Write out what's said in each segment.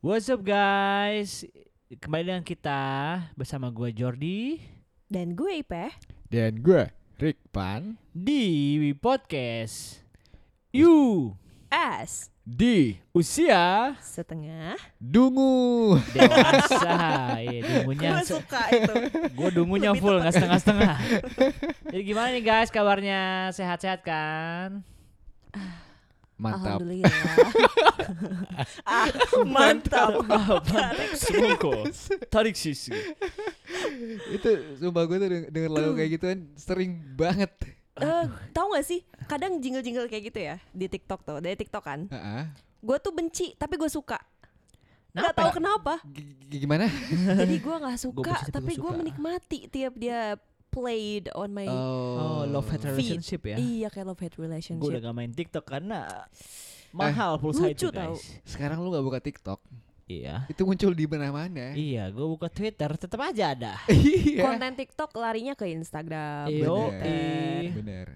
What's up guys? Kembali dengan kita bersama gue Jordi Dan gue Ipe Dan gue Rick Pan di podcast You As di usia Setengah Dungu. dewasa. Iya, dungunya Gue suka itu gue dungunya Lebih full nggak setengah-setengah. Jadi gimana nih guys kabarnya? Sehat-sehat kan? Mantap. Alhamdulillah ah, Mantap Tarik semongko. Tarik sisi. Itu sumpah gue tuh denger, denger lagu kayak gituan sering banget. Eh, Tahu gak sih Kadang jingle-jingle kayak gitu ya Di TikTok tuh Dari TikTok kan Heeh. Gue tuh benci Tapi gue suka Gak Kenapa? tahu kenapa G- Gimana? Jadi gue gak suka benci tapi gua gue menikmati Tiap dia played on my Oh, love hate Feed. relationship ya. Iya kayak love hate Gue udah relationship gak main TikTok karena mahal pulsa lucu itu tau. guys. Sekarang lu gak buka TikTok. Iya. Itu muncul di mana-mana. Iya, gue buka Twitter tetap aja ada. Iya. Konten TikTok larinya ke Instagram Yo, Twitter. eh. Bener.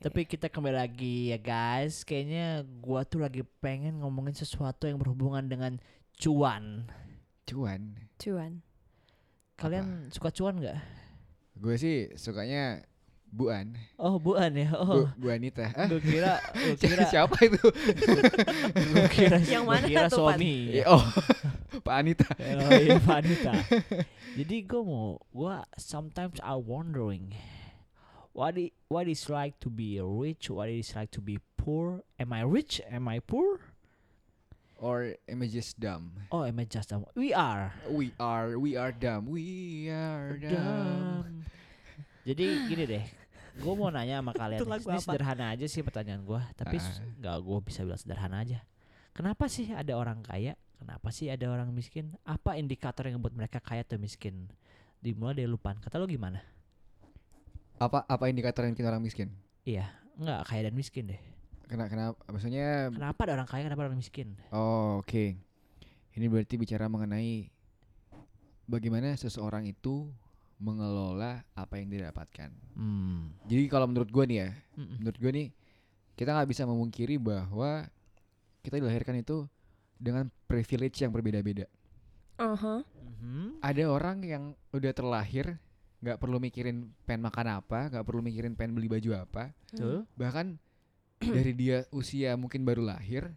Tapi kita kembali lagi ya guys. Kayaknya gua tuh lagi pengen ngomongin sesuatu yang berhubungan dengan cuan. Cuan. Cuan Kalian suka cuan nggak? Gue sih sukanya Buan. Oh, buan ya. Oh, Bu, Bu Anita. Ah, gue kira, gue kira, siapa itu? gue kira, Yang mana kira tuh, Pan? suami. oh, Pak Anita. Oh iya wanita. Jadi gue mau, gue sometimes I wondering what it, what is like to be rich, what is like to be poor. Am I rich? Am I poor? Or am I just dumb? Oh, am I just dumb? We are. We are, we are dumb, we are dumb. Dumb. Jadi gini deh, gue mau nanya sama kalian. Ini apa? sederhana aja sih pertanyaan gue, tapi Ah. nggak gue bisa bilang sederhana aja. Kenapa sih ada orang kaya? Kenapa sih ada orang miskin? Apa indikator yang membuat mereka kaya atau miskin? Dimulai dari lupan. Kata lo gimana? Apa apa indikator yang bikin orang miskin? Iya, nggak kaya dan miskin deh. Kena kenapa? Maksudnya Kenapa ada orang kaya? Kenapa ada orang miskin? Oh, oke. Ini berarti bicara mengenai bagaimana seseorang itu mengelola apa yang dia dapatkan. Hmm. Jadi kalau menurut gue nih ya, Mm-mm. menurut gue nih kita nggak bisa memungkiri bahwa kita dilahirkan itu dengan privilege yang berbeda-beda. Aha. Mhm. Ada orang yang udah terlahir nggak perlu mikirin pengen makan apa, nggak perlu mikirin pengen beli baju apa, Tuh. bahkan dari dia usia mungkin baru lahir,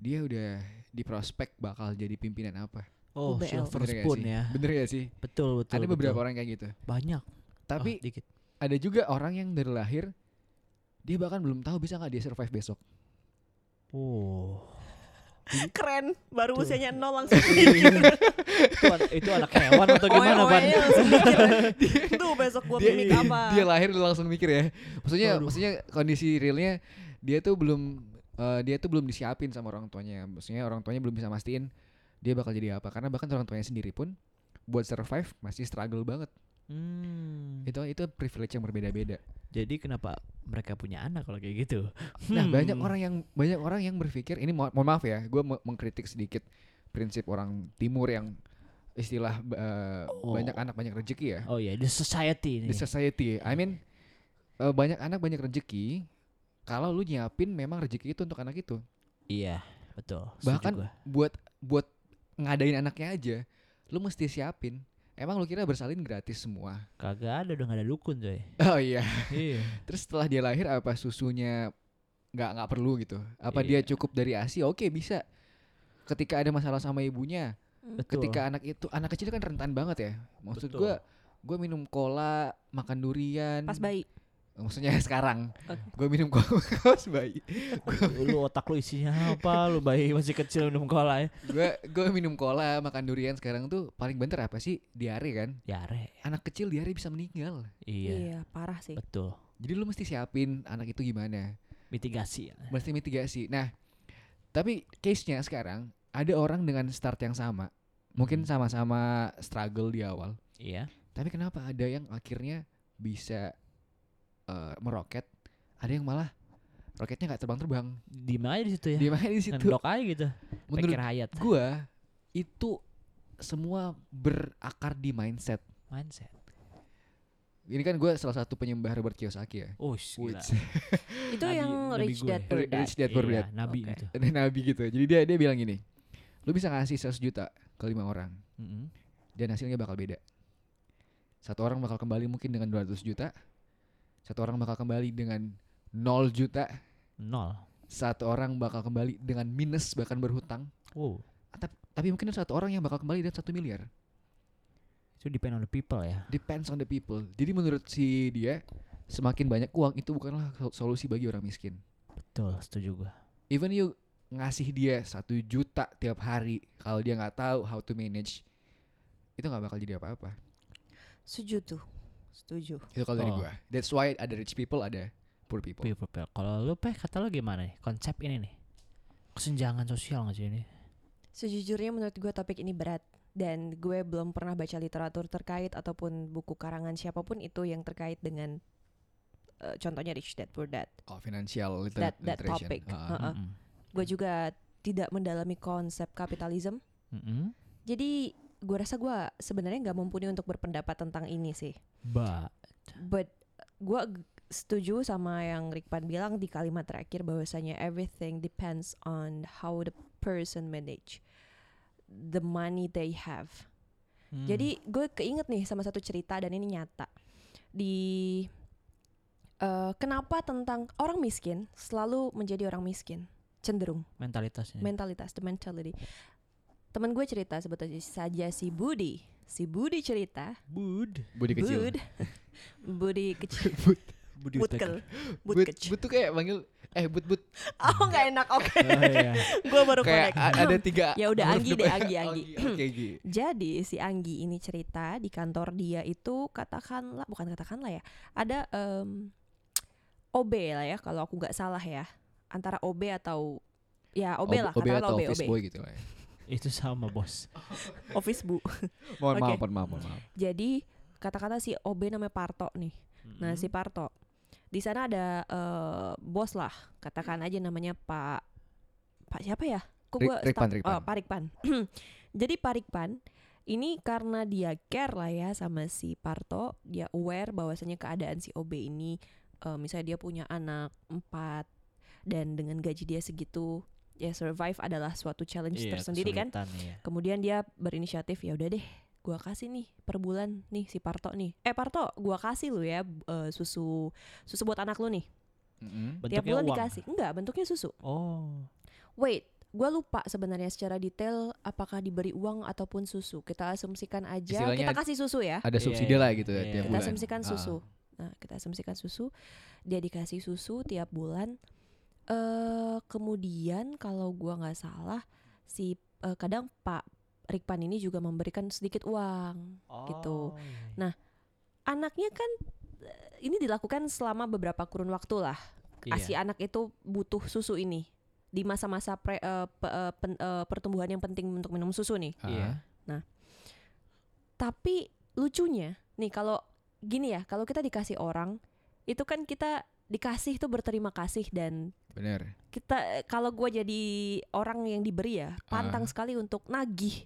dia udah di prospek bakal jadi pimpinan apa. Oh, UBL. silver Bener spoon ya. Bener gak sih? Betul, betul. ada betul. beberapa orang kayak gitu. Banyak. Tapi Oh, dikit. ada juga orang yang dari lahir dia bahkan belum tahu bisa nggak dia survive besok. Oh. Keren Baru Tuh. usianya nol langsung itu, itu anak hewan atau gimana, mikir. Tuh besok gua dia, mimik apa dia lahir udah langsung mikir ya. Maksudnya Aduh. maksudnya kondisi realnya dia tuh belum eh, dia tuh belum disiapin sama orang tuanya. Maksudnya orang tuanya belum bisa mastiin dia bakal jadi apa karena bahkan orang tuanya sendiri pun buat survive masih struggle banget. Hmm. Itu itu privilege yang berbeda-beda. Jadi kenapa mereka punya anak kalau kayak gitu? Nah, Hmm. banyak orang yang banyak orang yang berpikir ini mo- mohon maaf ya, gue mengkritik sedikit prinsip orang timur yang istilah eh, Oh. banyak anak banyak rezeki ya. Oh ya, the society ini. The society. I mean eh, banyak anak banyak rezeki. Kalau lu nyiapin memang rezeki itu untuk anak itu. iya, betul. Bahkan gua. buat buat ngadain anaknya aja, lu mesti siapin. Emang lu kira bersalin gratis semua? kagak ada udah gak ada dukun coy. Oh iya. iya. Terus setelah dia lahir apa susunya nggak nggak perlu gitu? Apa dia Iya. cukup dari ASI? Oke bisa. Ketika ada masalah sama ibunya, Betul. ketika anak itu anak kecil kan rentan banget ya. Maksud Betul. gua gue minum cola, makan durian. Pas bayi Maksudnya sekarang gue minum cola pas bayi. lu otak lu isinya apa? Lu bayi masih kecil minum cola ya. Gue gue minum cola, makan durian sekarang tuh paling bentar apa sih? Diare kan. Yare. Anak kecil diare bisa meninggal. Iya. Iya parah sih Betul. Jadi lu mesti siapin anak itu gimana. Mitigasi. ya. Mesti mitigasi. Nah, tapi case-nya sekarang ada orang dengan start yang sama. Mungkin Hmm. sama-sama struggle di awal. Iya. Tapi kenapa ada yang akhirnya bisa eh, meroket, ada yang malah roketnya nggak terbang-terbang. Di mana di situ ya? Di mana di situ? Ngendok aja gitu. Menurut Pikir hayat. gua itu semua berakar di mindset. Mindset. Ini kan gue salah satu penyembah Robert Kiyosaki ya. Oh, gila. Which Itu Nabi- yang nabi Rich. Dad Poor Dad Rich Dad Poor Iya, Dad. nabi Oke. gitu. Nabi gitu. Jadi dia dia bilang gini, Lu bisa ngasih 100 juta ke lima orang Mm-mm. dan hasilnya bakal beda. Satu orang bakal kembali mungkin dengan 200 juta. Satu orang bakal kembali dengan 0 juta. Nol. Satu orang bakal kembali dengan minus bahkan berhutang. Wow. Tapi, tapi mungkin ada satu orang yang bakal kembali dengan satu miliar. Itu depend on the people ya. Depends on the people. Jadi menurut si dia semakin banyak uang itu bukanlah sol- solusi bagi orang miskin. Betul, setuju gua. Even you ngasih dia satu juta tiap hari kalau dia nggak tahu how to manage itu nggak bakal jadi apa-apa. Setuju tuh. Setuju. Itu kalau dari Oh. gua. That's why ada rich people ada poor people. People, people. Kalau lu peh kata lu gimana nih konsep ini nih? Kesenjangan sosial nggak sih ini? Sejujurnya menurut gue topik ini berat dan gue belum pernah baca literatur terkait ataupun buku karangan siapa pun itu yang terkait dengan eh, contohnya Rich Dad Poor Dad. Oh, financial liter- That that literation. topic. Ah, Heeh. Mm-mm. Gue juga tidak mendalami konsep kapitalism. Mm-mm. Jadi gue rasa gue sebenarnya nggak mumpuni untuk berpendapat tentang ini sih. Ba. But gue setuju sama yang Rikpan bilang di kalimat terakhir bahwasanya everything depends on how the person manage the money they have. Hmm. Jadi gue keinget nih sama satu cerita dan ini nyata di eh, kenapa tentang orang miskin selalu menjadi orang miskin cenderung mentalitasnya. mentalitas the mentality. Temen gue cerita sebetulnya saja si Budi, si Budi cerita Bud. Budi kecil. Bud, Budi kecil, Budi Butkel, Bud But, kecil. but tuh kayak manggil eh but but Oh nggak enak, oke. Oh iya. gue baru kayak connect. ada tiga Ya udah, Anggi deh. Anggi, Anggi. Oke, Anggi. Jadi si Anggi ini cerita di kantor dia itu katakanlah bukan katakanlah ya ada em, OB lah ya kalau aku nggak salah ya antara OB atau ya OB lah OB katakanlah atau OB office OB boy gitu lah ya. Itu sama bos. office bu. Mohon Oke. maaf, mohon maaf, mohon maaf. Jadi katakanlah si OB namanya Parto nih. Nah si Parto di sana ada eh, bos lah katakan aja namanya Pak Pak siapa ya? Kok Rik- gua Rikpan, Rikpan. Oh, Pak Rikpan. Jadi Pak Rikpan ini karena dia care lah ya sama si Parto, dia aware bahwasanya keadaan si OB ini eh, misalnya dia punya anak empat dan dengan gaji dia segitu ya survive adalah suatu challenge Iya, tersendiri kan. iya. Kemudian dia berinisiatif ya udah deh, gua kasih nih per bulan nih si Parto nih. Eh Parto, gua kasih lu ya eh, susu susu buat anak lu nih. Mm-mm. Tiap bulan uang. dikasih. Enggak, bentuknya susu. Oh. Wait, gua lupa sebenarnya secara detail apakah diberi uang ataupun susu. Kita asumsikan aja Istilahnya kita kasih susu ya. Ada Iya, subsidi iya, lah gitu ya iya. tiap Kita bulan. asumsikan Ah. susu. Nah, kita asumsikan susu, dia dikasih susu tiap bulan. Eh kemudian kalau gua nggak salah si eh, kadang Pak Rikpan ini juga memberikan sedikit uang. Gitu. Oh, iya. Nah, Anaknya kan eh, ini dilakukan selama beberapa kurun waktu lah. Iya. Si anak itu butuh susu ini di masa-masa pre- eh, pe- pen- pertumbuhan yang penting untuk minum susu nih. Iya. Tapi lucunya nih kalau gini ya, kalau kita dikasih orang itu kan kita dikasih tuh berterima kasih dan Bener. kita kalau gua jadi orang yang diberi ya pantang Ah. sekali untuk nagih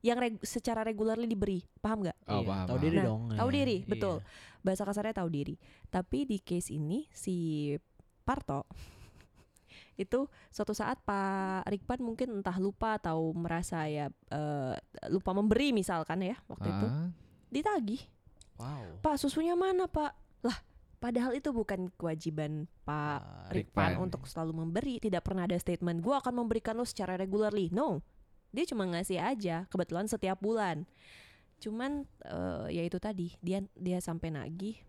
yang reg- secara regularly diberi paham nggak Oh, Iya, paham, Tahu paham. diri Nah, dong. tahu iya. diri, Iya. betul. bahasa kasarnya tahu diri tapi di case ini si Parto itu suatu saat Pak Rikpan mungkin entah lupa atau merasa ya eh, lupa memberi misalkan ya waktu itu Ah. ditagih Wow. Pak susunya mana Pak lah padahal itu bukan kewajiban Pak Ah, Rikpan untuk selalu memberi tidak pernah ada statement gua akan memberikan lo secara regularly no dia cuma ngasih aja kebetulan setiap bulan cuman eh, ya itu tadi dia dia sampai nagih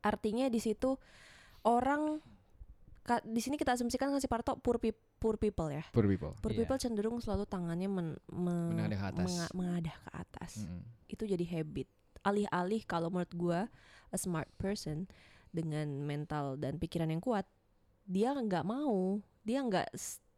artinya di situ orang di sini kita asumsikan ngasih Parto poor, peop- poor people ya Poor people. poor Iya. people cenderung selalu tangannya men, me- Menengadah ke atas. menga- mengadah ke atas Mm-mm. itu jadi habit alih-alih kalau menurut gua a smart person dengan mental dan pikiran yang kuat dia nggak mau dia nggak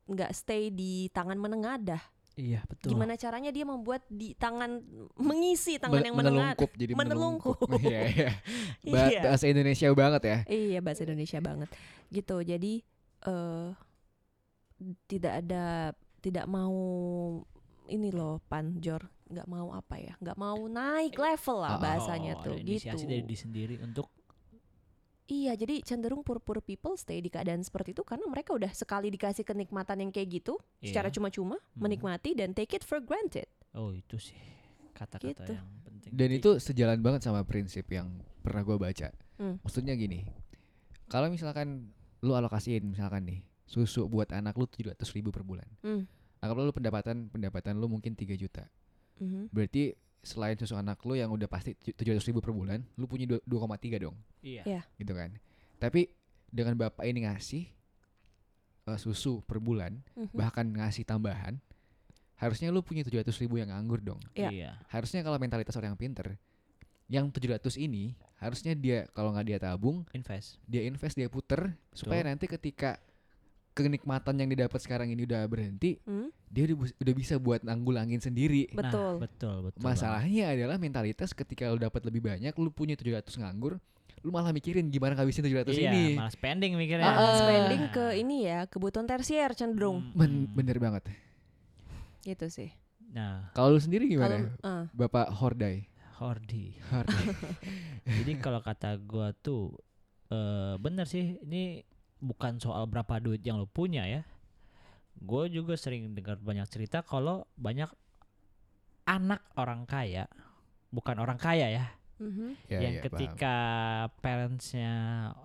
nggak stay di tangan menengadah Iya betul. gimana caranya dia membuat di tangan mengisi tangan Men- yang menengadah menelungkup jadi Menelungkup. Iya, iya. Iya. Bahasa Indonesia banget ya. iya bahasa Indonesia banget gitu jadi eh tidak ada tidak mau ini loh panjor nggak mau apa ya nggak mau naik level lah Ah, ah, bahasanya Oh, tuh gitu dari diri sendiri untuk Iya, jadi cenderung poor-poor people stay di keadaan seperti itu karena mereka udah sekali dikasih kenikmatan yang kayak gitu secara Iya. cuma-cuma, Mhm. menikmati dan take it for granted. Oh itu sih kata-kata Gitu. yang penting. Dan itu sejalan banget sama prinsip yang pernah gue baca. Hmm. Maksudnya gini, kalau misalkan lu alokasiin misalkan nih susu buat anak lu tujuh ratus ribu per bulan. Hmm. Anggaplah lu pendapatan pendapatan lu mungkin 3 juta. Mhm. Berarti selain susu anak lu yang udah pasti tujuh ratus ribu per bulan, lu punya dua- 2,3 dong, Iya. Iya. gitu kan? Tapi dengan bapak ini ngasih eh, susu per bulan, Mhm. bahkan ngasih tambahan, harusnya lu punya tujuh ratus ribu yang nganggur dong. Iya. Iya. Harusnya kalau mentalitas orang yang pinter, yang 700 ini harusnya dia kalau nggak dia tabung, Invest. dia invest, dia puter supaya Betul. nanti ketika kenikmatan yang didapat sekarang ini udah berhenti, Hmm? dia udah, bisa buat nanggulangin sendiri. Betul. Nah, betul, betul. banget. Masalahnya adalah mentalitas ketika lu dapat lebih banyak, lu punya 700 nganggur, lu malah mikirin gimana ngabisin 700 iya, ini. malah spending mikirnya. Ah, ah. Spending ke ini ya, kebutuhan tersier cenderung. Hmm. Ben- bener banget. Gitu sih. Nah, Kalau lu sendiri gimana? eh, Bapak Hordai. Hordi. Hordai. Jadi kalau kata gua tuh eh bener sih ini bukan soal berapa duit yang lo punya ya. Gue juga sering dengar banyak cerita kalau banyak anak orang kaya, bukan orang kaya ya, mhm. Ya, yang ya, paham. ketika parentsnya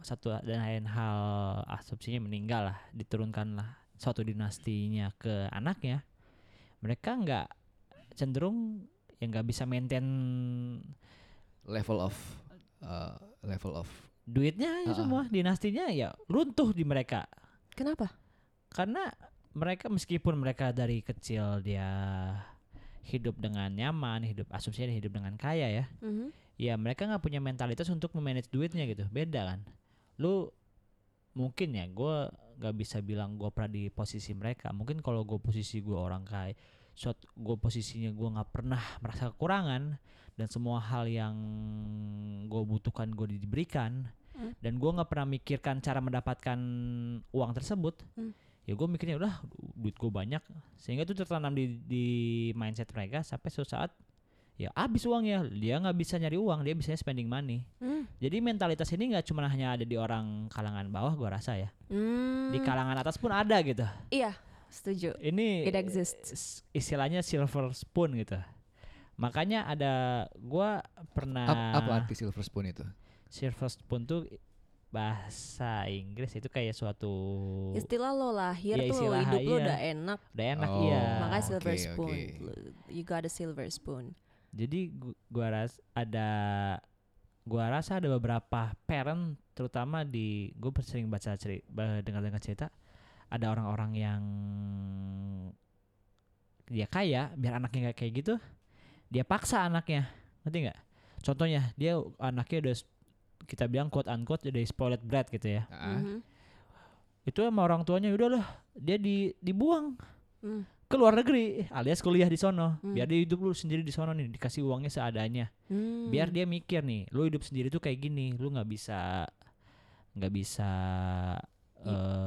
satu dan lain hal asumsinya meninggal lah, diturunkan lah suatu dinastinya ke anaknya, mereka nggak cenderung yang nggak bisa maintain level of uh, level of duitnya aja Ah, ah. semua dinastinya ya runtuh di mereka Kenapa? karena mereka meskipun mereka dari kecil dia hidup dengan nyaman hidup asumsinya dia hidup dengan kaya ya Mhm. ya mereka nggak punya mentalitas untuk memanage duitnya gitu beda kan lu mungkin ya gue nggak bisa bilang gue pernah di posisi mereka mungkin kalau gue posisi gue orang kaya suatu gue posisinya gue nggak pernah merasa kekurangan dan semua hal yang gue butuhkan gue diberikan Hmm. dan gue nggak pernah mikirkan cara mendapatkan uang tersebut Hmm. ya gue mikirnya udah duit gue banyak sehingga itu tertanam di di mindset mereka sampai suatu saat ya habis uangnya dia nggak bisa nyari uang dia bisa spending money Hmm. jadi mentalitas ini nggak cuma hanya ada di orang kalangan bawah gua rasa ya Hmm. di kalangan atas pun ada gitu Iya, setuju. ini It exists. istilahnya silver spoon gitu makanya ada gua pernah Ap- apa arti silver spoon itu? Silver spoon tuh bahasa Inggris itu kayak suatu Istilah lo lahir Iya, tuh istilah, hidup lo iya. udah enak, udah enak Oh. iya makanya silver spoon. oke. Lo- You got a silver spoon. jadi gu- gua ras ada gua rasa ada beberapa parent terutama di gue sering baca cerita dengar dengar cerita ada orang-orang yang dia kaya biar anaknya nggak kayak gitu dia paksa anaknya ngerti nggak contohnya dia anaknya udah kita bilang quote unquote udah spoiled brat gitu ya Mhm. itu sama orang tuanya udahlah dia di dibuang Hmm. ke luar negeri alias kuliah di sono Hmm. biar dia hidup lu sendiri di sono nih dikasih uangnya seadanya Hmm. biar dia mikir nih lu hidup sendiri tuh kayak gini lu nggak bisa nggak bisa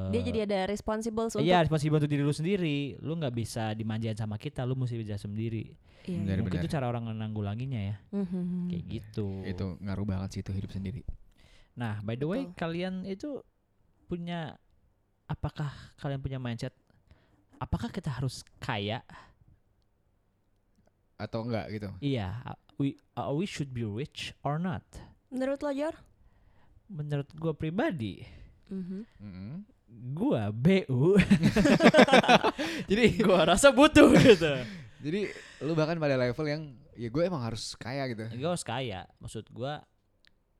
dia eh, jadi ada responsible untuk iya responsible untuk diri lu sendiri lu nggak bisa dimanjain sama kita lu mesti bisa sendiri Iya, Benar, iya. mungkin benar. itu cara orang menanggulanginya ya Mhm. kayak gitu Itu ngaruh banget sih itu hidup sendiri. nah by the way Betul. kalian itu punya apakah kalian punya mindset apakah kita harus kaya Atau enggak gitu? iya uh, we uh, we should be rich or not Menurut lo Jor? menurut gue pribadi Mhm. Mm-mm. gua BU Jadi gua rasa butuh gitu jadi lu bahkan pada level yang ya gue emang harus kaya gitu. gua harus kaya maksud gua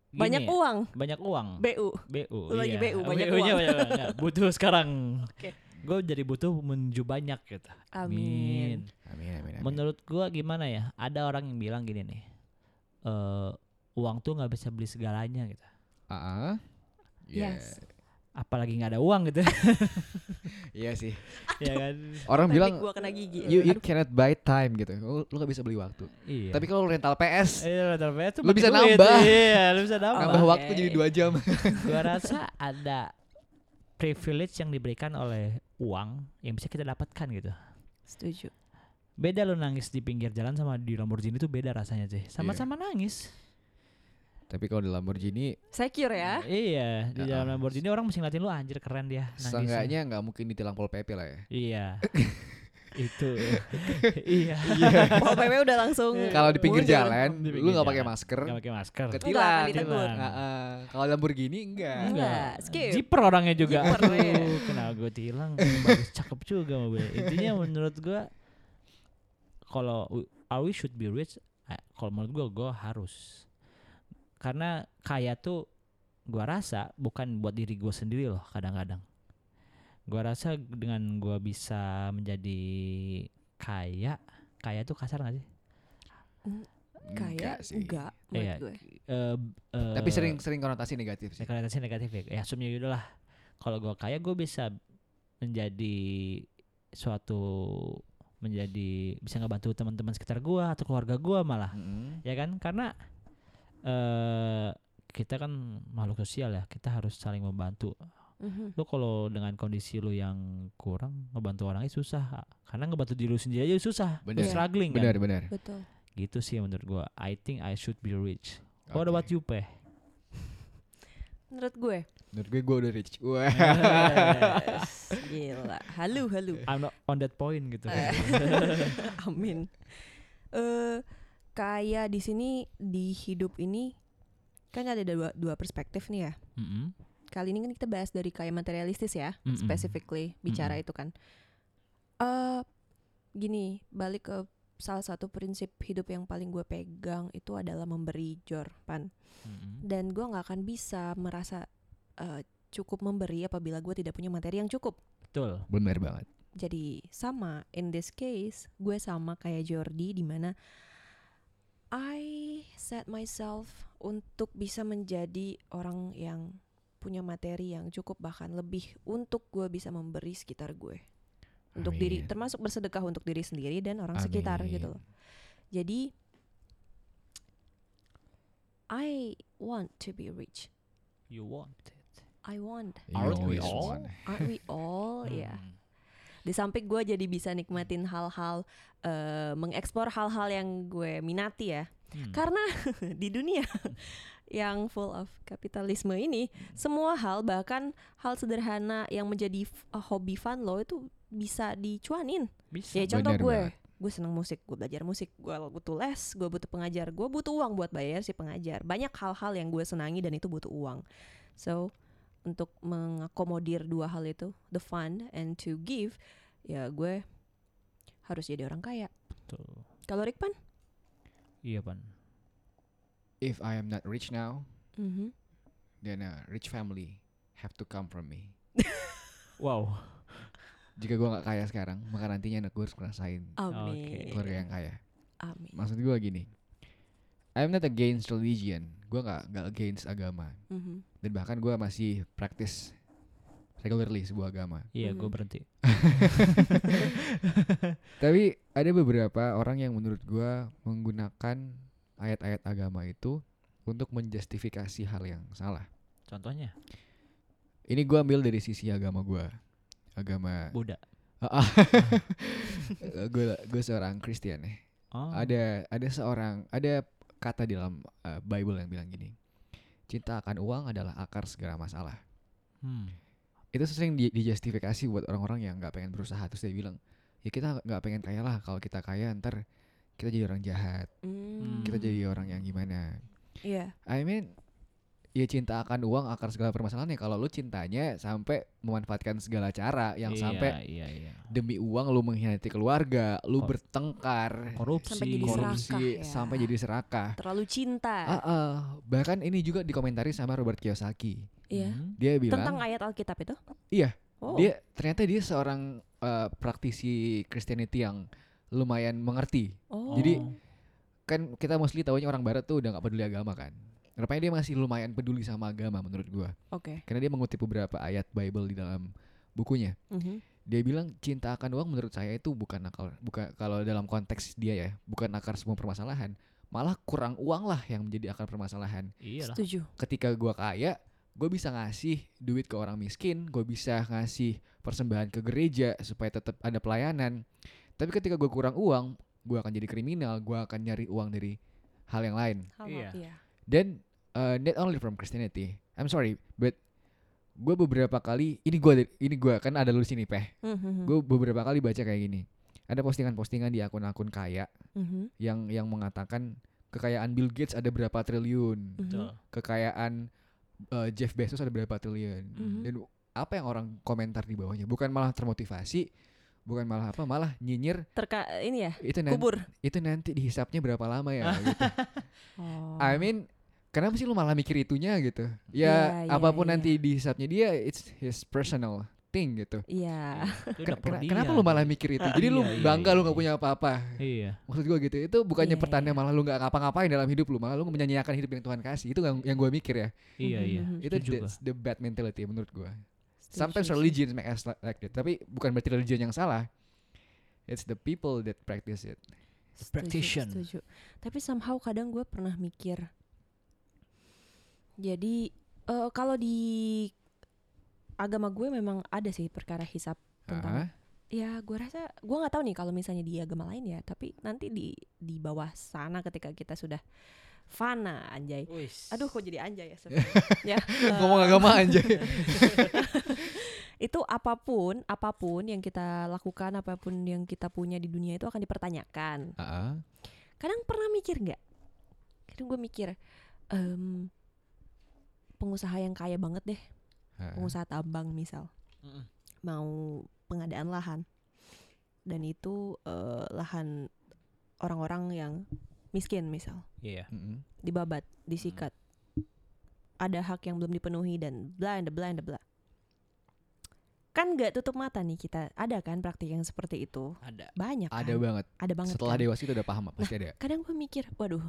gini Banyak ya, uang, banyak uang BU. BU Lu lagi iya. BU, banyak BU-nya uang. banyak banget. butuh sekarang Oke. gue jadi butuh menuju banyak gitu Amin. Amin amin amin. menurut gua gimana ya ada orang yang bilang gini nih eh uang tuh nggak bisa beli segalanya gitu Ah, ah. Iya. Yes. Apalagi nggak ada uang gitu Iya sih. ya kan Orang Tapi bilang gua kena gigi. you, you cannot buy time gitu. Lu, lu gak bisa beli waktu. iya Tapi kalau lu rental PS, Iya, rental PS tuh Lu bisa duit. nambah. Iya, lu bisa nambah. nambah oke. waktu jadi dua jam. gua rasa ada privilege yang diberikan oleh uang yang bisa kita dapatkan gitu. Setuju. Beda lu nangis di pinggir jalan sama di Lamborghini itu beda rasanya sih. Sama-sama nangis. Tapi kalau di Lamborghini Secure ya. Iya, di Ya, dalam ah. Lamborghini orang mesti ngeliatin lu anjir keren dia. nangisnya. seenggaknya nggak mungkin ditilang pol pp lah ya. Iya. itu. iya. Oh, PW udah langsung. Kalau di pinggir mundur. jalan, Di lu nggak pakai masker, Gak pakai masker. Ketilang. Heeh. Kalau Lamborghini enggak. Enggak, skip. Zipper orangnya juga. Aduh, iya. kenal gue tilang. Bagus cakep juga mobil. Intinya menurut gue kalau are we should be rich, eh, kalau menurut gue gue harus. Karena kaya tuh gua rasa bukan buat diri gue sendiri loh kadang-kadang. Gua rasa dengan gua bisa menjadi kaya, kaya tuh kasar gak sih? Kayak sih. enggak menurut Iya. gue. Eh, eh, Tapi sering sering konotasi negatif sih. konotasi negatif ya ya asumnya gitu lah kalau gue kaya gue bisa menjadi suatu menjadi bisa ngebantu teman-teman sekitar gue atau keluarga gue malah Mm-mm. ya kan karena eh kita kan makhluk sosial ya kita harus saling membantu Mhm. lu kalau dengan kondisi lu yang kurang ngebantu orangnya susah karena ngebantu diri lu sendiri aja susah Bener. struggling kan Benar, benar. Betul. gitu sih menurut gue I think I should be rich what Oke. about you peh Menurut gue. Menurut gue gue udah rich. Wah. Yes, Gila. Halu, halu. I'm not on that point gitu. Amin. Eh kayak di sini di hidup ini kan ada dua dua perspektif nih ya. Mm-mm. Kali ini kan kita bahas dari kayak materialistis ya, Mm-mm. specifically bicara itu kan. Eh gini, balik ke salah satu prinsip hidup yang paling gue pegang itu adalah memberi jor pan. Mm-mm. Dan gue nggak akan bisa merasa eh, cukup memberi apabila gue tidak punya materi yang cukup. Betul. Benar banget. Jadi sama in this case gue sama kayak Jordi di mana I set myself untuk bisa menjadi orang yang punya materi yang cukup bahkan lebih untuk gue bisa memberi sekitar gue untuk diri Amin. termasuk bersedekah untuk diri sendiri dan orang sekitar Amin. gitu loh. Jadi I want to be rich. You want it. I want. Aren't we all? Aren't we all? Ya. Hmm. di samping gue jadi bisa nikmatin hal-hal eh, mengeksplor hal-hal yang gue minati ya Hmm. karena di dunia yang full of kapitalisme ini semua hal bahkan hal sederhana yang menjadi eh, hobi fun lo itu bisa dicuanin Bisa. ya contoh Bener gue banget. gue seneng musik gue belajar musik gue butuh les gue butuh pengajar gue butuh uang buat bayar si pengajar banyak hal-hal yang gue senangi dan itu butuh uang so untuk mengakomodir dua hal itu the fun and to give ya gue harus jadi orang kaya Betul. kalau Rikpan Iya pan. If I am not rich now, Mhm. then a rich family have to come from me. Wow. Jika gua nggak kaya sekarang, maka nantinya anak gue harus ngerasain keluarga yang kaya. amin Maksud gua gini, I'm not against religion. Gua nggak nggak against agama. Mhm. Dan bahkan gua masih practice regularly sebuah agama. Iya, gue berhenti. Tapi ada beberapa orang yang menurut gua menggunakan ayat-ayat agama itu untuk menjustifikasi hal yang salah. Contohnya Ini gua ambil dari sisi agama gua. Agama Buddha. gue gue seorang Kristen ya. Oh. Ada ada seorang ada kata di dalam uh, Bible yang bilang gini. Cinta akan uang adalah akar segala masalah. Hmm. Itu sering di, dijustifikasi buat orang-orang yang nggak pengen berusaha terus dia bilang, "Ya kita nggak pengen kaya lah. Kalau kita kaya ntar kita jadi orang jahat. Hmm. Kita jadi orang yang gimana?" Iya I mean ya cinta akan uang akar segala permasalahan ya kalau lu cintanya sampai memanfaatkan segala cara yang Iya, sampai iya iya. demi uang lu mengkhianati keluarga, lu Kor- bertengkar, Korupsi. Sampai jadi korupsi serakah ya. sampai jadi serakah. terlalu cinta Ah, ah. bahkan ini juga dikomentari sama Robert Kiyosaki. Iya Hmm. Dia tentang bilang, ayat Alkitab itu iya, oh dia ternyata dia seorang eh, praktisi Christianity yang lumayan mengerti. oh Jadi, Kan kita mostly tahunya orang barat tuh udah nggak peduli agama kan. Rupanya dia masih lumayan peduli sama agama menurut gua. oke Karena dia mengutip beberapa ayat Bible di dalam bukunya. Mhm. Dia bilang cinta akan uang menurut saya itu bukan akal, bukan kalau dalam konteks dia ya, bukan akar semua permasalahan. Malah kurang uang lah yang menjadi akar permasalahan. Iyalah. setuju ketika gua kaya gue bisa ngasih duit ke orang miskin gue bisa ngasih persembahan ke gereja supaya tetap ada pelayanan tapi ketika gue kurang uang gue akan jadi kriminal gue akan nyari uang dari hal yang lain Iya. iya dan uh, not only from Christianity. I'm sorry, but gue beberapa kali ini gue ini gue kan ada lu sini peh. Mhm, Gue beberapa kali baca kayak gini. Ada postingan-postingan di akun-akun kaya mhm, yang yang mengatakan kekayaan Bill Gates ada berapa triliun, mhm. Betul. kekayaan uh, Jeff Bezos ada berapa triliun. Mhm. Dan apa yang orang komentar di bawahnya? Bukan malah termotivasi, bukan malah apa, malah nyinyir Terka ini ya itu nanti kubur. itu nanti dihisapnya berapa lama ya gitu. Oh. I mean kenapa sih lu malah mikir itunya gitu? Ya iya, apa pun iya. nanti dihisapnya dia it's his personal thing gitu. Iya. Itu Ken- dia. kenapa lu malah mikir itu? Jadi lu Iya, iya, bangga lu nggak punya apa-apa. Iya. Maksud gua gitu. Itu bukannya pertanda malah lu nggak ngapa-ngapain dalam hidup lu, malah lu menyanyiakan hidup yang Tuhan kasih. Itu yang, yang gua mikir ya. Iya, iya. Mhm. Itu that's the bad mentality menurut gua. Sometimes religion make us li- like that. Tapi bukan berarti religion yang salah. It's the people that practice it. Practitioner. setuju. Tapi somehow kadang gue pernah mikir. Jadi eh, kalau di agama gue memang ada sih perkara hisap tentang Ah, ya gue rasa gue nggak tahu nih kalau misalnya di agama lain ya tapi nanti di di bawah sana ketika kita sudah fana anjay. Aduh kok jadi anjay ya sebenarnya. ya Ngomong eh, agama aja. itu apa pun apa pun yang kita lakukan apa pun yang kita punya di dunia itu akan dipertanyakan. Ah, kadang pernah mikir nggak? Kadang gue mikir em, pengusaha yang kaya banget deh ah. pengusaha tambang misal Mm-mm. mau pengadaan lahan dan itu eh, lahan orang-orang yang miskin misal Iya. Mm-mm. dibabat disikat ada hak yang belum dipenuhi dan bla and bla and bla kan nggak tutup mata nih kita ada kan praktik yang seperti itu Ada. banyak kan Ada banget. ada banget Setelah kan? dewasa itu udah paham pasti ada. kadang gue mikir waduh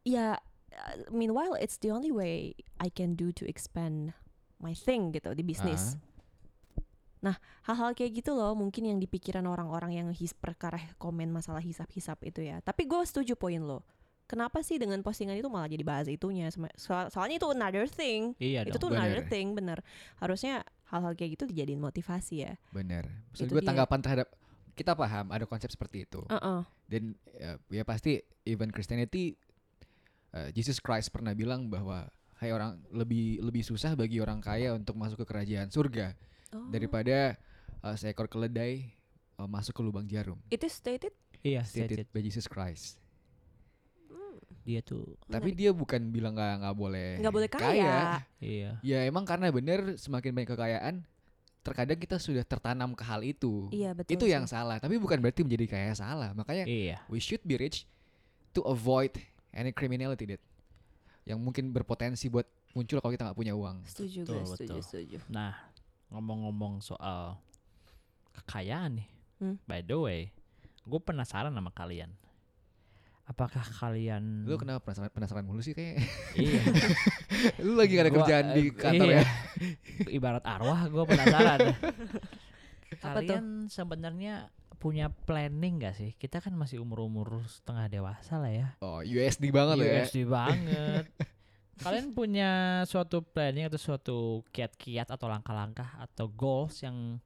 ya uh, meanwhile it's the only way I can do to expand my thing gitu di bisnis Ah. nah hal-hal kayak gitu loh mungkin yang dipikiran orang-orang yang his perkara komen masalah hisap-hisap itu ya tapi gue setuju poin lo kenapa sih dengan postingan itu malah jadi bahas itunya soal- soalnya itu another thing Iya itu dong. tuh another bener. thing bener harusnya hal-hal kayak gitu dijadiin motivasi ya Bener. Maksud Itu gue tanggapan terhadap kita paham ada konsep seperti itu. Heeh. Dan ya, ya pasti even Christianity uh, Jesus Christ pernah bilang bahwa hai orang lebih lebih susah bagi orang kaya untuk masuk ke kerajaan surga Oh. daripada uh, seekor keledai uh, masuk ke lubang jarum. itu stated Iya, Stated stated. by Jesus Christ. Dia tuh Tapi dia bukan bilang nggak nggak boleh nggak boleh kaya, iya. Ya emang karena bener semakin banyak kekayaan terkadang kita sudah tertanam ke hal itu. iya betul itu sih. yang salah, tapi bukan berarti menjadi kaya salah. Makanya Iya. we should be rich to avoid any criminality that yang mungkin berpotensi buat muncul kalau kita nggak punya uang. setuju Betul, guys setuju betul. setuju Nah, ngomong-ngomong soal kekayaan nih. Hmm. By the way, gue penasaran sama kalian. Apakah kalian Lu kenapa penasaran, penasaran mulu sih kayak Iya. lu lagi gak ada Gua, kerjaan di eh, kantor iya. ya? Ibarat arwah gue penasaran. Apa tuh? kalian sebenarnya punya planning gak sih? Kita kan masih umur-umur setengah dewasa lah ya. Oh, USD banget lo ya. USD banget. Kalian punya suatu planning atau suatu kiat-kiat atau langkah-langkah atau goals yang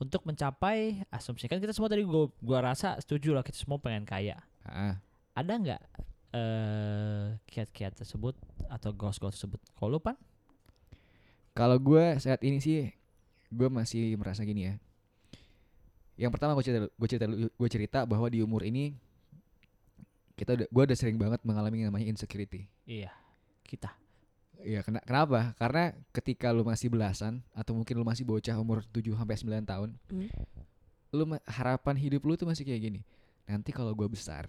untuk mencapai asumsi kan kita semua tadi gua, gua rasa setuju lah kita semua pengen kaya. Ah, Ada nggak eh kiat-kiat tersebut atau goals-goals tersebut? Kalau lu pan? Kalau gue saat ini sih gue masih merasa gini ya. Yang pertama gue cerita gue cerita gue cerita bahwa di umur ini kita udah gue udah sering banget mengalami yang namanya insecurity. Iya, kita. Iya, kena, kenapa? Karena ketika lu masih belasan atau mungkin lu masih bocah umur 7 sampai 9 tahun, Hmm. lu harapan hidup lu tuh masih kayak gini. Nanti kalau gua besar,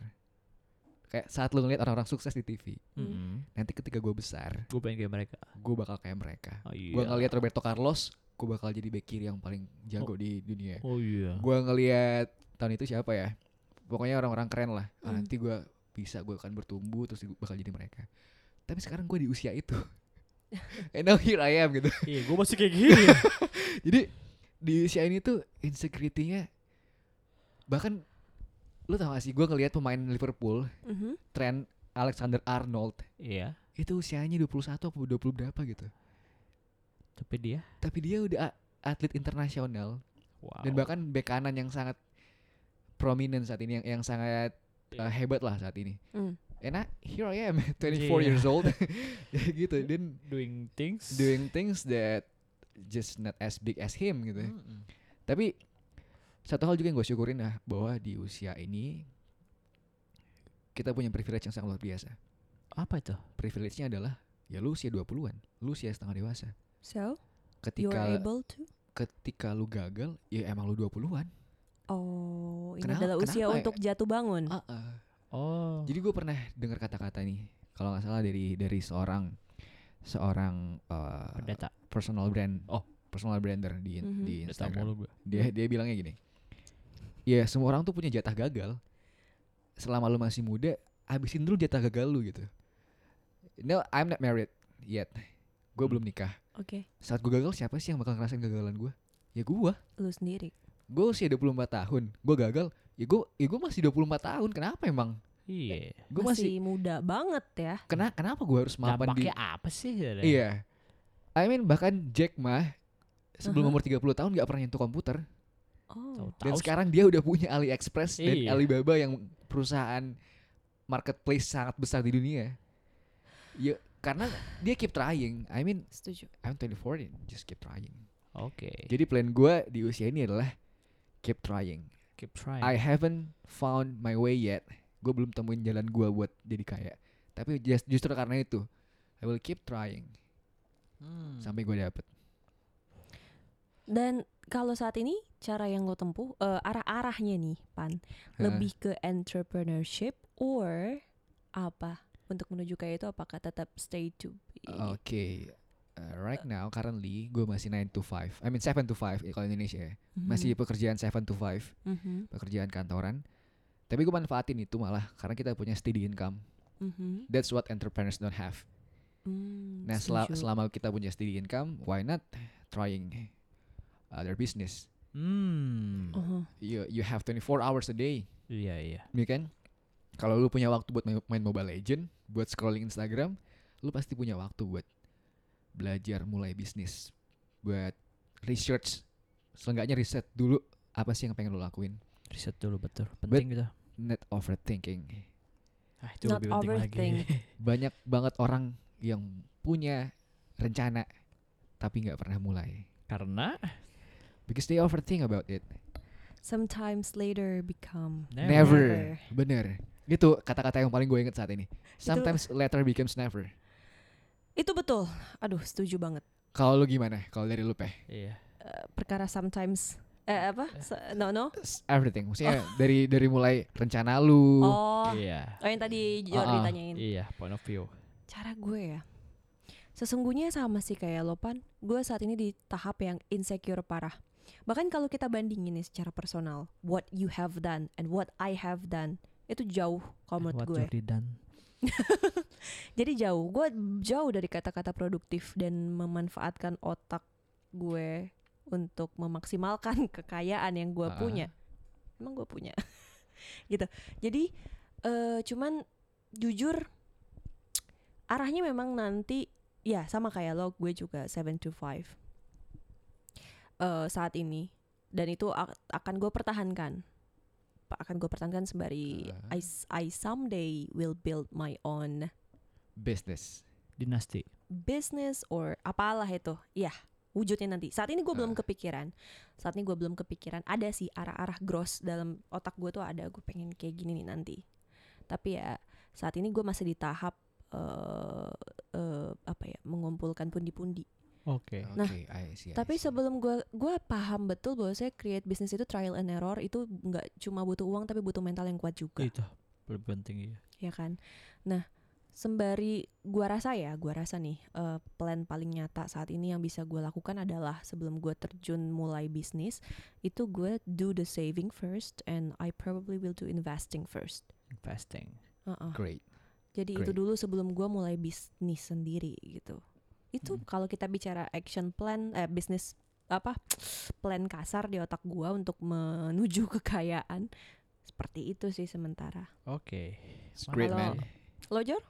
kayak saat lu ngeliat orang-orang sukses di TV, Hmm. nanti ketika gua besar, Gue pengen kayak mereka. gua bakal kayak mereka. Oh iya. Gua ngeliat Roberto Carlos, gua bakal jadi back kiri yang paling jago di dunia. Oh iya. Gua ngeliat tahun itu siapa ya? Pokoknya orang-orang keren lah. Ah, Hmm. nanti gua bisa gua akan bertumbuh terus gua bakal jadi mereka. Tapi sekarang gua di usia itu. And now here I am gitu. Iya, gue masih kayak gini. Jadi di usia ini tuh insecurity-nya bahkan lu tau gak sih gue ngelihat pemain Liverpool Mhm. Trent Alexander Arnold iya. itu usianya 21 atau 20 berapa gitu. Tapi dia. Tapi dia udah atlet internasional Wow. dan bahkan bek kanan yang sangat prominent saat ini yang yang sangat uh, Iya. hebat lah saat ini. Hmm. and I, here I am 24 Yeah. years old gitu dan doing things doing things that just not as big as him gitu Mm-mm. tapi satu hal juga yang gue syukurin lah bahwa di usia ini kita punya privilege yang sangat luar biasa apa itu privilege-nya adalah ya lu usia 20-an lu usia setengah dewasa So, ketika able to? ketika lu gagal ya emang lu 20-an Oh, ini Kenapa- adalah usia kenapa ya? untuk jatuh bangun. Ah, ah. oh Jadi gue pernah dengar kata-kata nih, kalau nggak salah dari dari seorang seorang uh, pendeta personal brand, Oh. personal brander di Mhm. di pendeta Instagram. Dia dia bilangnya gini, ya semua orang tuh punya jatah gagal. Selama lu masih muda, habisin dulu jatah gagal lu gitu. No, I'm not married yet. Gue belum nikah. Oke, Saat gue gagal, siapa sih yang bakal ngerasain kegagalan gue? Ya gue. lu sendiri. Gue usia 24 tahun, gue gagal. Ya gue, ya gue masih 24 tahun. Kenapa emang? iya Gue masih, masih, muda banget ya. kena, kenapa gue harus mapan di dampaknya apa sih sebenarnya? Iya. I mean bahkan Jack mah sebelum Aha. umur 30 tahun nggak pernah nyentuh komputer. Oh, Dan sekarang dia udah punya AliExpress dan Iya. Alibaba yang perusahaan marketplace sangat besar di dunia. Ya karena dia keep trying. I mean setuju. I'm 24 and just keep trying. oke Jadi plan gue di usia ini adalah keep trying. keep trying I haven't found my way yet. Gue belum temuin jalan gue buat jadi kaya. Tapi just, justru karena itu, I will keep trying Hmm. sampai gue dapet. Dan kalau saat ini cara yang lo tempuh eh, arah-arahnya nih, Pan, Hah. lebih ke entrepreneurship or apa? Untuk menuju kayak itu apakah tetap stay to be? Oke. Uh, right now currently gue masih 9 to 5. I mean 7 to 5 ya, kalau Indonesia ya. Mhm. Masih pekerjaan 7 to 5, Mhm, pekerjaan kantoran. Tapi gue manfaatin itu malah karena kita punya steady income. mhm. That's what entrepreneurs don't have. Hmm, Nah, setuju. selama kita punya steady income, why not trying other business? Hmm. Uh-huh. You you have 24 hours a day, Iya iya. ya kan? Kalau lu punya waktu buat main, Mobile Legend, buat scrolling Instagram, lu pasti punya waktu buat belajar mulai bisnis, buat research, seenggaknya riset dulu apa sih yang pengen lu lakuin. Riset dulu betul. Penting gitu. Not overthinking. Ah, itu Not lebih penting lagi. Banyak banget orang yang punya rencana tapi nggak pernah mulai. Karena Because they overthink about it. Sometimes later become Never. Never. Bener. Itu kata-kata yang paling gue inget saat ini. Sometimes later becomes never. Itu betul. Aduh, setuju banget. Kalau lu gimana? Kalau dari lu peh? iya. Eh, perkara sometimes eh apa? Se- no no. Everything. Maksudnya dari dari mulai rencana lu. Oh. Iya. Oh yang tadi Jordi Ah, ah. tanyain. Iya, point of view. Cara gue ya. Sesungguhnya sama sih kayak Lopan. Gue saat ini di tahap yang insecure parah. Bahkan kalau kita bandingin nih secara personal, what you have done and what I have done itu jauh kalau menurut What gue. Jadi jauh, gue jauh dari kata-kata produktif dan memanfaatkan otak gue untuk memaksimalkan kekayaan yang gue Ah. punya. Emang gue punya, gitu. Jadi eh cuman jujur arahnya memang nanti ya sama kayak lo, gue juga 7 to 5 eh saat ini dan itu ak- akan gue pertahankan. Akan gue pertahankan sembari Ah. I, I someday will build my own Business. Dinasti. business or apalah itu ya wujudnya nanti saat ini gue belum Ah. kepikiran saat ini gue belum kepikiran ada sih arah-arah gross dalam otak gue tuh ada gue pengen kayak gini nih nanti tapi ya saat ini gue masih di tahap eh eh, apa ya mengumpulkan pundi-pundi Oke. Oke, Nah, I see, I tapi see. sebelum gue gue paham betul bahwa saya create bisnis itu trial and error itu nggak cuma butuh uang tapi butuh mental yang kuat juga Itu lebih penting iya. ya kan nah sembari gua rasa ya gua rasa nih eh, plan paling nyata saat ini yang bisa gua lakukan adalah sebelum gua terjun mulai bisnis itu gue do the saving first and I probably will do investing first Investing. Uh-uh. Great. jadi itu great. dulu sebelum gua mulai bisnis sendiri gitu itu Hmm. kalau kita bicara action plan eh bisnis apa plan kasar di otak gua untuk menuju kekayaan seperti itu sih sementara Oke. It's great, Kalau- man. lo Jor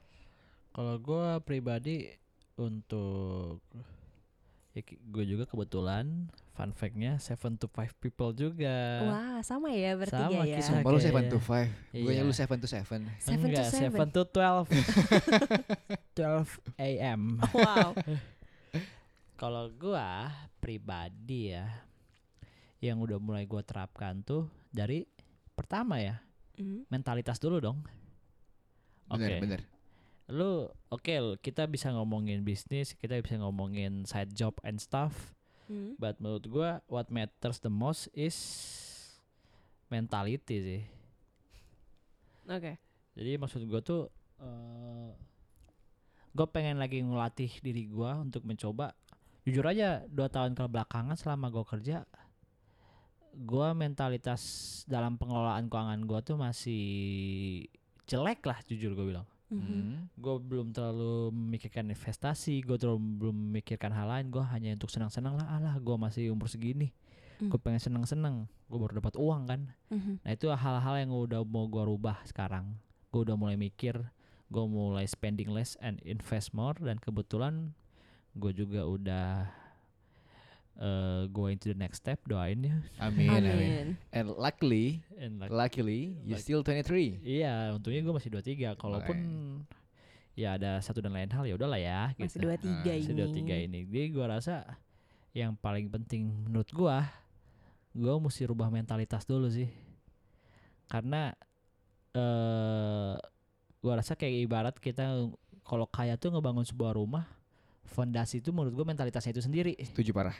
Kalau gue pribadi untuk Ya, gue juga kebetulan fun fact-nya seven to five people juga. Wah, sama ya bertiga Sama ya. kita. Sumpah lu seven to five. Gue Iya. lu seven to seven. Seven to Enggak, seven. seven to twelve. 12 a.m. Wow. Kalau gua pribadi ya yang udah mulai gua terapkan tuh dari pertama ya Hmm. mentalitas dulu dong. Oke. Bener bener. Lu oke lu- kita bisa ngomongin bisnis, kita bisa ngomongin side job and stuff, Hmm. but menurut gua what matters the most is mentality sih. Oke. Jadi maksud gua tuh eh gue pengen lagi ngelatih diri gua untuk mencoba jujur aja dua tahun ke belakangan selama gua kerja gua mentalitas dalam pengelolaan keuangan gua tuh masih jelek lah jujur gue bilang Mhm. Hmm. gue belum terlalu memikirkan investasi gue terlalu belum memikirkan hal lain gue hanya untuk senang-senang lah alah gue masih umur segini Hmm. gue pengen senang-senang gue baru dapat uang kan Mhm. Nah itu hal-hal yang udah mau gua rubah sekarang. Gue udah mulai mikir, gue mulai spending less and invest more dan kebetulan gue juga udah uh, going to the next step doain ya. Amin, amin. Amin. And luckily, And like- luckily you still 23. iya, untungnya gue masih 23 Kalaupun ya ada satu dan lain hal ya udahlah ya. Masih gitu. dua tiga Ah, ini. Masih 23 ini. Jadi gua rasa yang paling penting menurut gua gua mesti rubah mentalitas dulu sih. Karena eh gua rasa kayak ibarat kita kalau kaya tuh ngebangun sebuah rumah, fondasi itu menurut gua mentalitasnya itu sendiri. Setuju parah.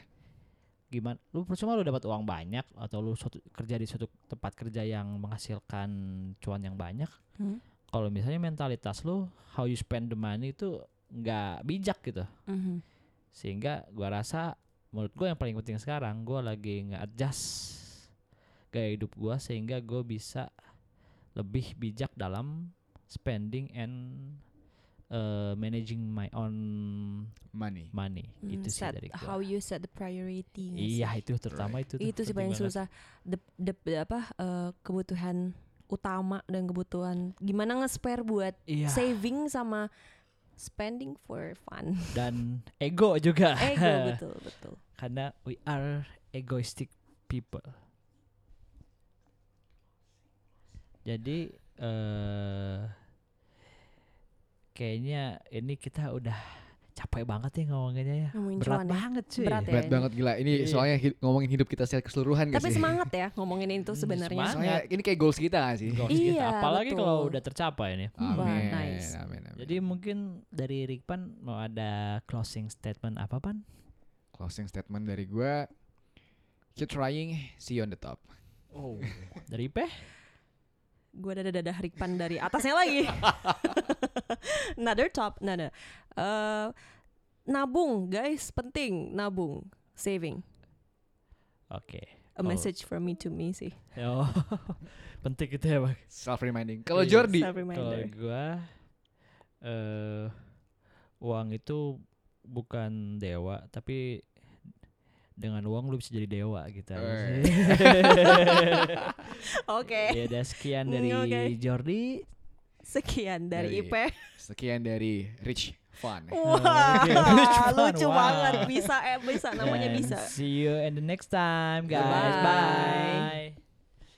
Gimana? Lu percuma lu dapat uang banyak atau lu suatu, kerja di suatu tempat kerja yang menghasilkan cuan yang banyak. Hmm. Kalau misalnya mentalitas lu how you spend the money itu nggak bijak gitu Mhm. sehingga gua rasa menurut gua yang paling penting sekarang gua lagi nge-adjust gaya hidup gua sehingga gua bisa lebih bijak dalam spending and uh, managing my own Money. money Hmm, gitu sih set dari how gua you set the priority. iya sih? itu terutama itu tuh itu sih paling banget. susah the, the, the- apa eh, kebutuhan utama dan kebutuhan gimana nge-spare buat iya saving sama spending for fun dan ego juga ego betul betul karena we are egoistic people. Jadi eh kayaknya ini kita udah capek banget ya ngomonginnya ya. Ngomongin Berat cuan ya. banget sih. Berat ya. Berat banget gila. Ini Iya. soalnya hi- ngomongin hidup kita secara keseluruhan tapi sih? semangat ya ngomongin itu Hmm, sebenarnya. Soalnya ini kayak goals kita gak sih? Goals kita. Iya, Apalagi kalau betul. udah tercapai nih. Wah, Amin. nice. Amin, amin. Jadi mungkin dari Rikpan mau ada closing statement apa pan? closing statement dari gua keep trying, see you on the top. Oh. dari Peh? Gue ada dadah Rikpan dari atasnya lagi another top nah nah Eh, nabung guys penting nabung saving Oke. a Oh. message from me to me sih Oh. Penting itu ya, Bang. Self reminding. Kalau Iya, Jordi, Self Kalau gua eh uang itu bukan dewa, tapi dengan uang lu bisa jadi dewa gitu. oke ya udah sekian dari Hmm, oke. Jordi. sekian dari, Dari- IP sekian dari Rich Fun. wah. Rich fun, lucu wow. banget bisa eh bisa namanya And bisa See you in the next time, guys. Bye. Bye.